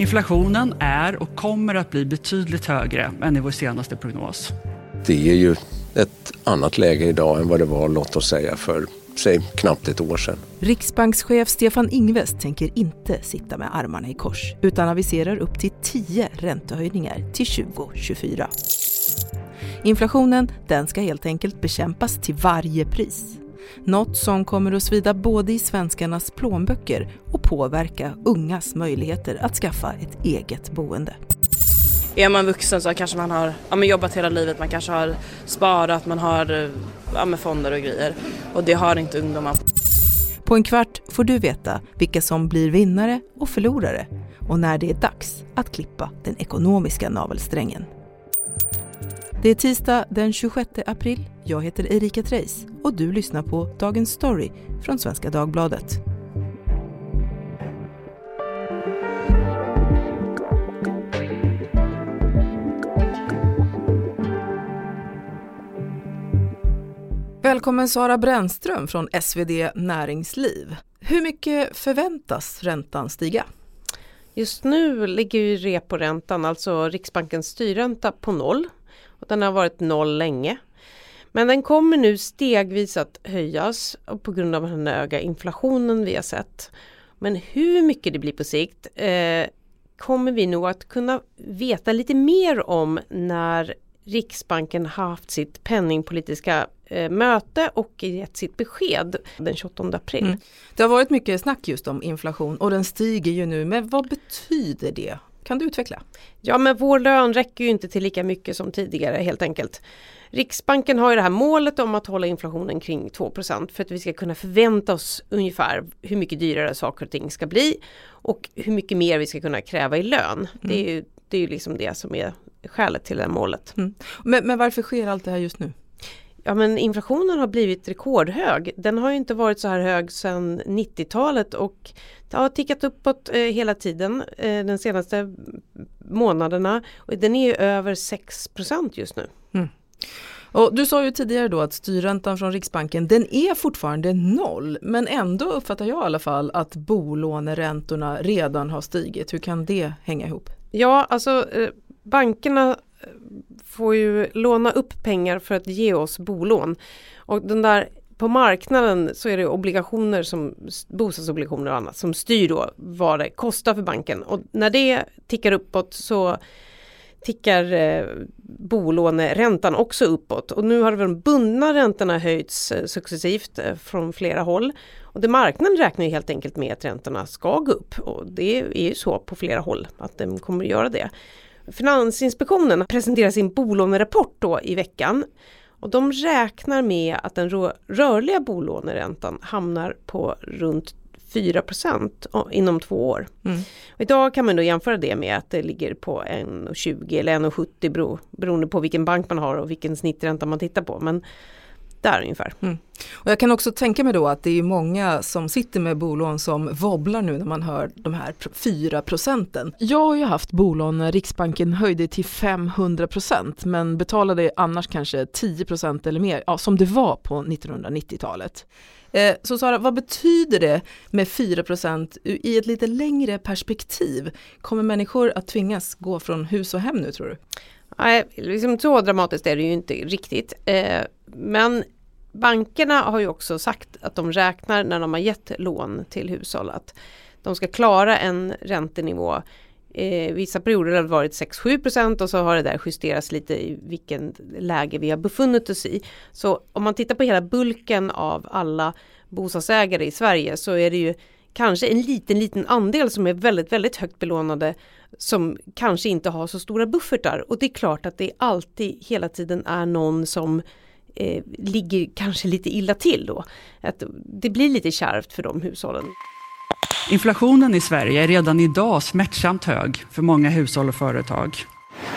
Inflationen är och kommer att bli betydligt högre än i vår senaste prognos. Det är ju ett annat läge idag än vad det var, låt oss säga, för säg, knappt ett år sedan. Riksbankschef Stefan Ingves tänker inte sitta med armarna i kors utan aviserar upp till 10 räntehöjningar till 2024. Inflationen den ska helt enkelt bekämpas till varje pris. Något som kommer att svida både i svenskarnas plånböcker och påverka ungas möjligheter att skaffa ett eget boende. Är man vuxen så kanske man har ja, jobbat hela livet, man kanske har sparat, man har ja, fonder och grejer. Och det har inte ungdomar. På en kvart får du veta vilka som blir vinnare och förlorare och när det är dags att klippa den ekonomiska navelsträngen. Det är tisdag den 26 april. Jag heter Erika Treijs och du lyssnar på Dagens Story från Svenska Dagbladet. Välkommen Sara Brännström från SvD Näringsliv. Hur mycket förväntas räntan stiga? Just nu ligger ju reporäntan, alltså Riksbankens styrränta, på noll. Och den har varit noll länge. Men den kommer nu stegvis att höjas på grund av den höga inflationen vi har sett. Men hur mycket det blir på sikt eh, kommer vi nog att kunna veta lite mer om när Riksbanken haft sitt penningpolitiska eh, möte och gett sitt besked den 28 april. Mm. Det har varit mycket snack just om inflation och den stiger ju nu. Men vad betyder det? Kan du utveckla? Ja men vår lön räcker ju inte till lika mycket som tidigare helt enkelt. Riksbanken har ju det här målet om att hålla inflationen kring 2% för att vi ska kunna förvänta oss ungefär hur mycket dyrare saker och ting ska bli och hur mycket mer vi ska kunna kräva i lön. Mm. Det är ju det är liksom det som är skälet till det här målet. Mm. Men, men varför sker allt det här just nu? Ja men inflationen har blivit rekordhög. Den har ju inte varit så här hög sedan 90-talet och det har tickat uppåt eh, hela tiden eh, de senaste månaderna. Och den är ju över 6% just nu. Mm. Och du sa ju tidigare då att styrräntan från Riksbanken den är fortfarande noll men ändå uppfattar jag i alla fall att bolåneräntorna redan har stigit. Hur kan det hänga ihop? Ja alltså eh, bankerna får ju låna upp pengar för att ge oss bolån. Och den där på marknaden så är det obligationer som bostadsobligationer och annat som styr då vad det kostar för banken och när det tickar uppåt så tickar eh, bolåneräntan också uppåt och nu har de bundna räntorna höjts eh, successivt eh, från flera håll. Och det marknaden räknar ju helt enkelt med att räntorna ska gå upp och det är ju så på flera håll att de kommer att göra det. Finansinspektionen presenterar sin bolånerapport då i veckan och de räknar med att den rörliga bolåneräntan hamnar på runt 4% inom två år. Mm. Idag kan man då jämföra det med att det ligger på 1,20 eller 1,70 beroende på vilken bank man har och vilken snittränta man tittar på. Men där ungefär. Mm. Och jag kan också tänka mig då att det är många som sitter med bolån som wobblar nu när man hör de här 4 procenten. Jag har ju haft bolån när Riksbanken höjde till 500 procent men betalade annars kanske 10 procent eller mer, ja, som det var på 1990-talet. Eh, så Sara, vad betyder det med 4 procent i ett lite längre perspektiv? Kommer människor att tvingas gå från hus och hem nu tror du? Nej, liksom så dramatiskt är det ju inte riktigt. Eh, men bankerna har ju också sagt att de räknar när de har gett lån till hushåll att de ska klara en räntenivå Eh, vissa perioder har det varit 6-7% och så har det där justerats lite i vilken läge vi har befunnit oss i. Så om man tittar på hela bulken av alla bostadsägare i Sverige så är det ju kanske en liten, liten andel som är väldigt, väldigt högt belånade som kanske inte har så stora buffertar och det är klart att det alltid hela tiden är någon som eh, ligger kanske lite illa till då. Att det blir lite kärvt för de hushållen. Inflationen i Sverige är redan idag smärtsamt hög för många hushåll och företag.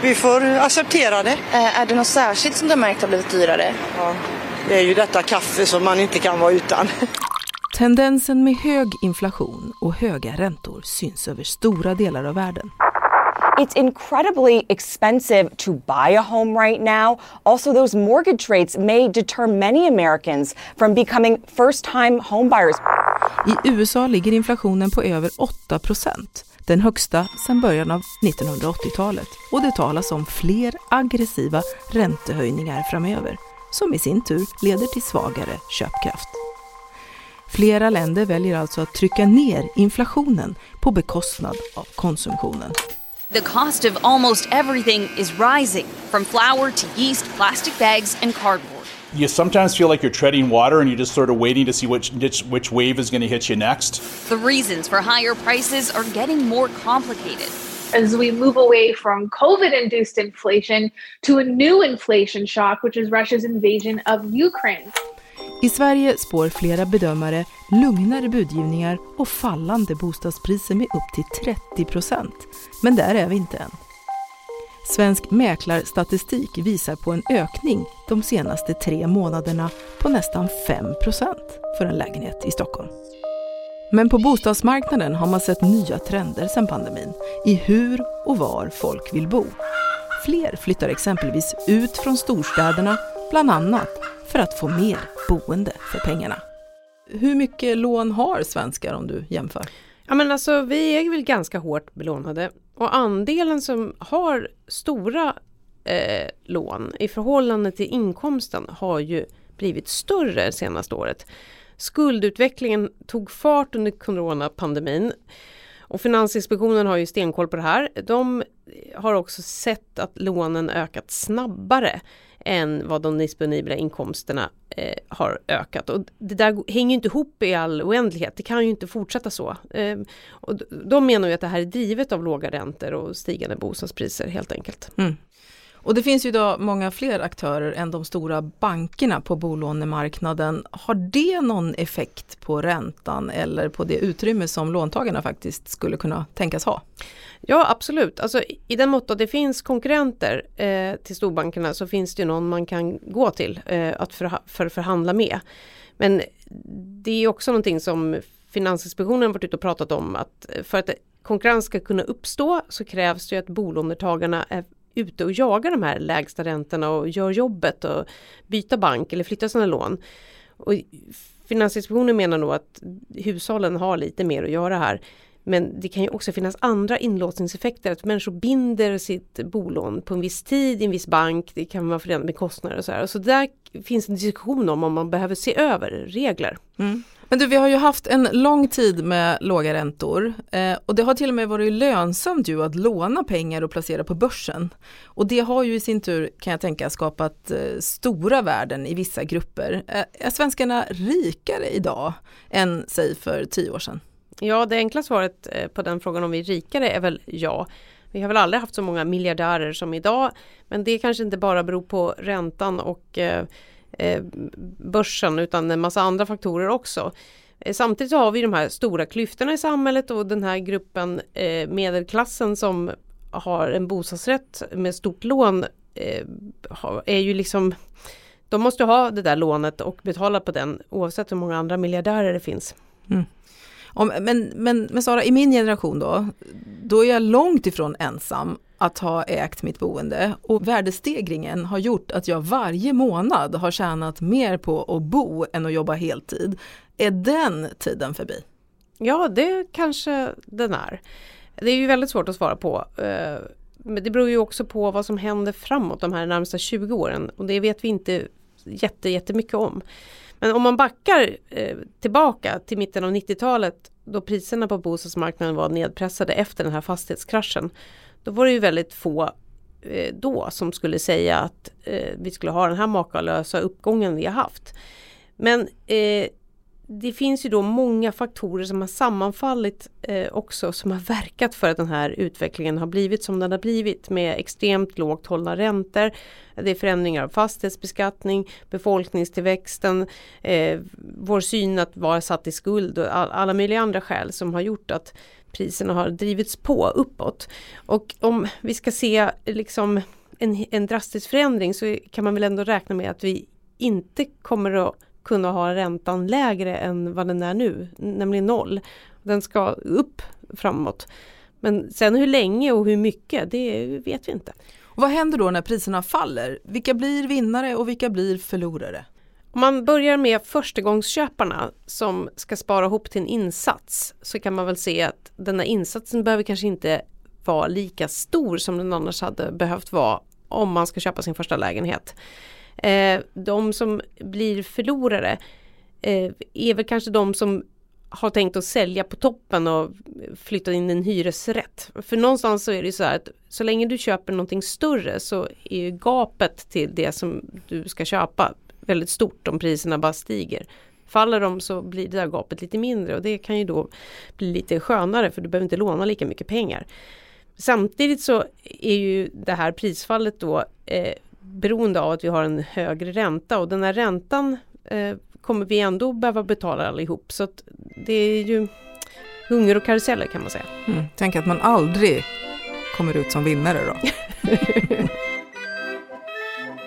Vi får acceptera det. Eh, är det något särskilt som du har märkt har blivit dyrare? Ja, det är ju detta kaffe som man inte kan vara utan. Tendensen med hög inflation och höga räntor syns över stora delar av världen. It's incredibly expensive to buy a home right now. Also, those mortgage rates may deter many Americans from becoming first time homebuyers. I USA ligger inflationen på över 8 procent. den högsta sedan början av 1980-talet och det talas om fler aggressiva räntehöjningar framöver som i sin tur leder till svagare köpkraft. Flera länder väljer alltså att trycka ner inflationen på bekostnad av konsumtionen. The cost of almost everything is rising, from flour to yeast, plastic bags, and cardboard. You sometimes feel like you're treading water and you're just sort of waiting to see which, which, which wave is going to hit you next. The reasons for higher prices are getting more complicated. As we move away from COVID induced inflation to a new inflation shock, which is Russia's invasion of Ukraine. I Sverige spår flera bedömare lugnare budgivningar och fallande bostadspriser med upp till 30 procent. Men där är vi inte än. Svensk mäklarstatistik visar på en ökning de senaste tre månaderna på nästan 5 procent för en lägenhet i Stockholm. Men på bostadsmarknaden har man sett nya trender sedan pandemin i hur och var folk vill bo. Fler flyttar exempelvis ut från storstäderna, bland annat för att få mer boende för pengarna. Hur mycket lån har svenskar om du jämför? Ja men alltså vi är väl ganska hårt belånade och andelen som har stora eh, lån i förhållande till inkomsten har ju blivit större senaste året. Skuldutvecklingen tog fart under coronapandemin och Finansinspektionen har ju stenkoll på det här. De har också sett att lånen ökat snabbare än vad de disponibla inkomsterna eh, har ökat. Och det där hänger inte ihop i all oändlighet, det kan ju inte fortsätta så. Eh, och de menar ju att det här är drivet av låga räntor och stigande bostadspriser helt enkelt. Mm. Och det finns ju idag många fler aktörer än de stora bankerna på bolånemarknaden. Har det någon effekt på räntan eller på det utrymme som låntagarna faktiskt skulle kunna tänkas ha? Ja absolut, alltså, i den mått att det finns konkurrenter eh, till storbankerna så finns det ju någon man kan gå till eh, att för, för förhandla med. Men det är också någonting som Finansinspektionen varit ute och pratat om att för att konkurrens ska kunna uppstå så krävs det att bolånetagarna är ute och jagar de här lägsta räntorna och gör jobbet och byta bank eller flytta sina lån. Och Finansinspektionen menar nog att hushållen har lite mer att göra här. Men det kan ju också finnas andra inlåsningseffekter, att människor binder sitt bolån på en viss tid i en viss bank, det kan vara förenat med kostnader och så här. Så där finns en diskussion om om man behöver se över regler. Mm. Men du, vi har ju haft en lång tid med låga räntor eh, och det har till och med varit lönsamt ju att låna pengar och placera på börsen. Och det har ju i sin tur, kan jag tänka, skapat eh, stora värden i vissa grupper. Eh, är svenskarna rikare idag än säg för tio år sedan? Ja, det enkla svaret eh, på den frågan om vi är rikare är väl ja. Vi har väl aldrig haft så många miljardärer som idag. Men det kanske inte bara beror på räntan och eh, eh börsen utan en massa andra faktorer också. Eh, samtidigt så har vi de här stora klyftorna i samhället och den här gruppen eh, medelklassen som har en bostadsrätt med stort lån eh, är ju liksom de måste ha det där lånet och betala på den oavsett hur många andra miljardärer det finns. Mm. Om, men, men, men Sara, i min generation då, då är jag långt ifrån ensam att ha ägt mitt boende och värdestegringen har gjort att jag varje månad har tjänat mer på att bo än att jobba heltid. Är den tiden förbi? Ja, det kanske den är. Det är ju väldigt svårt att svara på. Eh, men det beror ju också på vad som händer framåt de här närmsta 20 åren och det vet vi inte jätte, jättemycket om. Men om man backar eh, tillbaka till mitten av 90-talet då priserna på bostadsmarknaden var nedpressade efter den här fastighetskraschen. Då var det ju väldigt få eh, då som skulle säga att eh, vi skulle ha den här makalösa uppgången vi har haft. Men eh, det finns ju då många faktorer som har sammanfallit eh, också som har verkat för att den här utvecklingen har blivit som den har blivit med extremt lågt hållna räntor. Det är förändringar av fastighetsbeskattning, befolkningstillväxten, eh, vår syn att vara satt i skuld och all, alla möjliga andra skäl som har gjort att priserna har drivits på uppåt. Och om vi ska se liksom en, en drastisk förändring så kan man väl ändå räkna med att vi inte kommer att kunna ha räntan lägre än vad den är nu, nämligen noll. Den ska upp framåt. Men sen hur länge och hur mycket, det vet vi inte. Och vad händer då när priserna faller? Vilka blir vinnare och vilka blir förlorare? Om man börjar med förstagångsköparna som ska spara ihop till en insats så kan man väl se att den här insatsen behöver kanske inte vara lika stor som den annars hade behövt vara om man ska köpa sin första lägenhet. Eh, de som blir förlorare eh, är väl kanske de som har tänkt att sälja på toppen och flytta in en hyresrätt. För någonstans så är det så här att så länge du köper någonting större så är ju gapet till det som du ska köpa väldigt stort om priserna bara stiger. Faller de så blir det där gapet lite mindre och det kan ju då bli lite skönare för du behöver inte låna lika mycket pengar. Samtidigt så är ju det här prisfallet då eh, beroende av att vi har en högre ränta och den här räntan eh, kommer vi ändå behöva betala allihop. Så att det är ju hunger och karuseller kan man säga. Mm. Tänk att man aldrig kommer ut som vinnare då.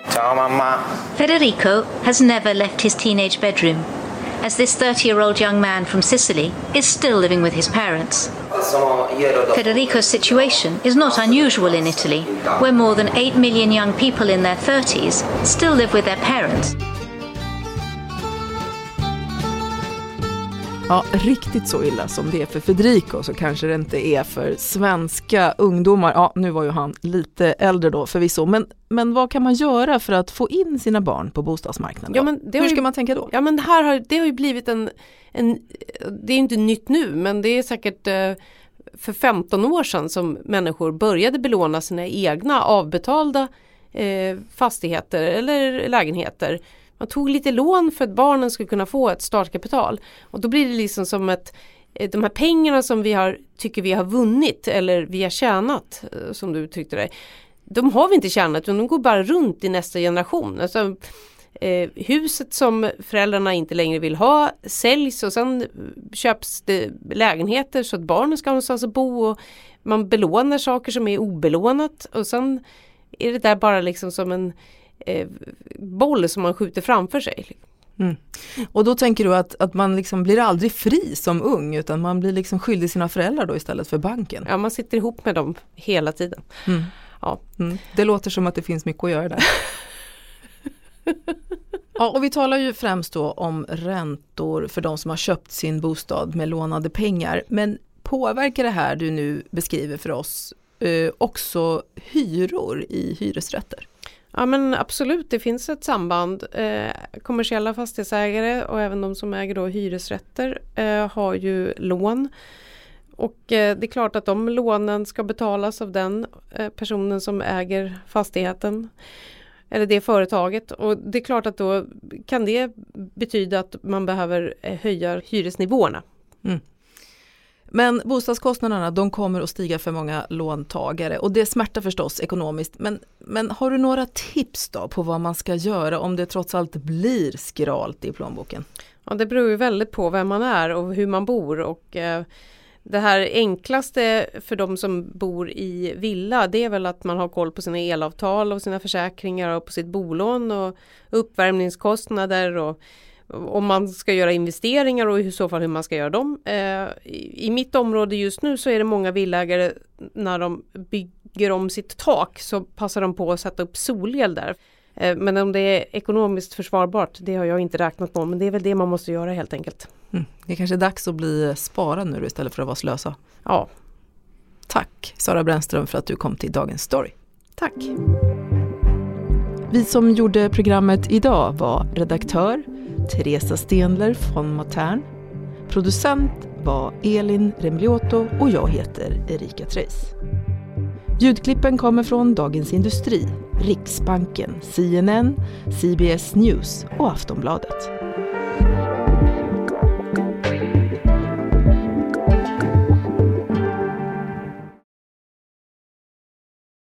Ciao mamma. Federico has never left his teenage bedroom, as this 30 year old young man from Sicily is still living with his parents. Federico's situation is not unusual in Italy, where more than 8 million young people in their 30s still live with their parents. Ja, riktigt så illa som det är för Federico så kanske det inte är för svenska ungdomar. Ja, nu var ju han lite äldre då förvisso, men, men vad kan man göra för att få in sina barn på bostadsmarknaden? Ja, men Hur ska ju, man tänka då? Ja, men det här har, det har ju blivit en, en, det är inte nytt nu, men det är säkert eh, för 15 år sedan som människor började belåna sina egna avbetalda eh, fastigheter eller lägenheter man tog lite lån för att barnen skulle kunna få ett startkapital. Och då blir det liksom som att eh, de här pengarna som vi har, tycker vi har vunnit eller vi har tjänat, eh, som du uttryckte det, de har vi inte tjänat utan de går bara runt i nästa generation. Alltså, eh, huset som föräldrarna inte längre vill ha säljs och sen köps det lägenheter så att barnen ska ha någonstans att bo och man belånar saker som är obelånat och sen är det där bara liksom som en eh, boll som man skjuter framför sig. Mm. Och då tänker du att, att man liksom blir aldrig fri som ung utan man blir liksom skyldig sina föräldrar då istället för banken? Ja, man sitter ihop med dem hela tiden. Mm. Ja. Mm. Det låter som att det finns mycket att göra där. ja, och vi talar ju främst då om räntor för de som har köpt sin bostad med lånade pengar. Men påverkar det här du nu beskriver för oss eh, också hyror i hyresrätter? Ja men absolut, det finns ett samband. Eh, kommersiella fastighetsägare och även de som äger då hyresrätter eh, har ju lån. Och eh, det är klart att de lånen ska betalas av den eh, personen som äger fastigheten. Eller det företaget. Och det är klart att då kan det betyda att man behöver eh, höja hyresnivåerna. Mm. Men bostadskostnaderna de kommer att stiga för många låntagare och det smärtar förstås ekonomiskt. Men, men har du några tips då på vad man ska göra om det trots allt blir skralt i plånboken? Ja, det beror ju väldigt på vem man är och hur man bor och eh, det här enklaste för de som bor i villa det är väl att man har koll på sina elavtal och sina försäkringar och på sitt bolån och uppvärmningskostnader och om man ska göra investeringar och i så fall hur man ska göra dem. Eh, I mitt område just nu så är det många villägare när de bygger om sitt tak så passar de på att sätta upp solel där. Eh, men om det är ekonomiskt försvarbart, det har jag inte räknat på, men det är väl det man måste göra helt enkelt. Mm. Det är kanske är dags att bli sparad nu istället för att vara slösa. Ja. Tack Sara Brännström för att du kom till Dagens Story. Tack. Vi som gjorde programmet idag var redaktör Teresa Stenler från Matern. Producent var Elin Rembliotto och jag heter Erika Treis. Ljudklippen kommer från Dagens Industri, Riksbanken, CNN, CBS News och Aftonbladet.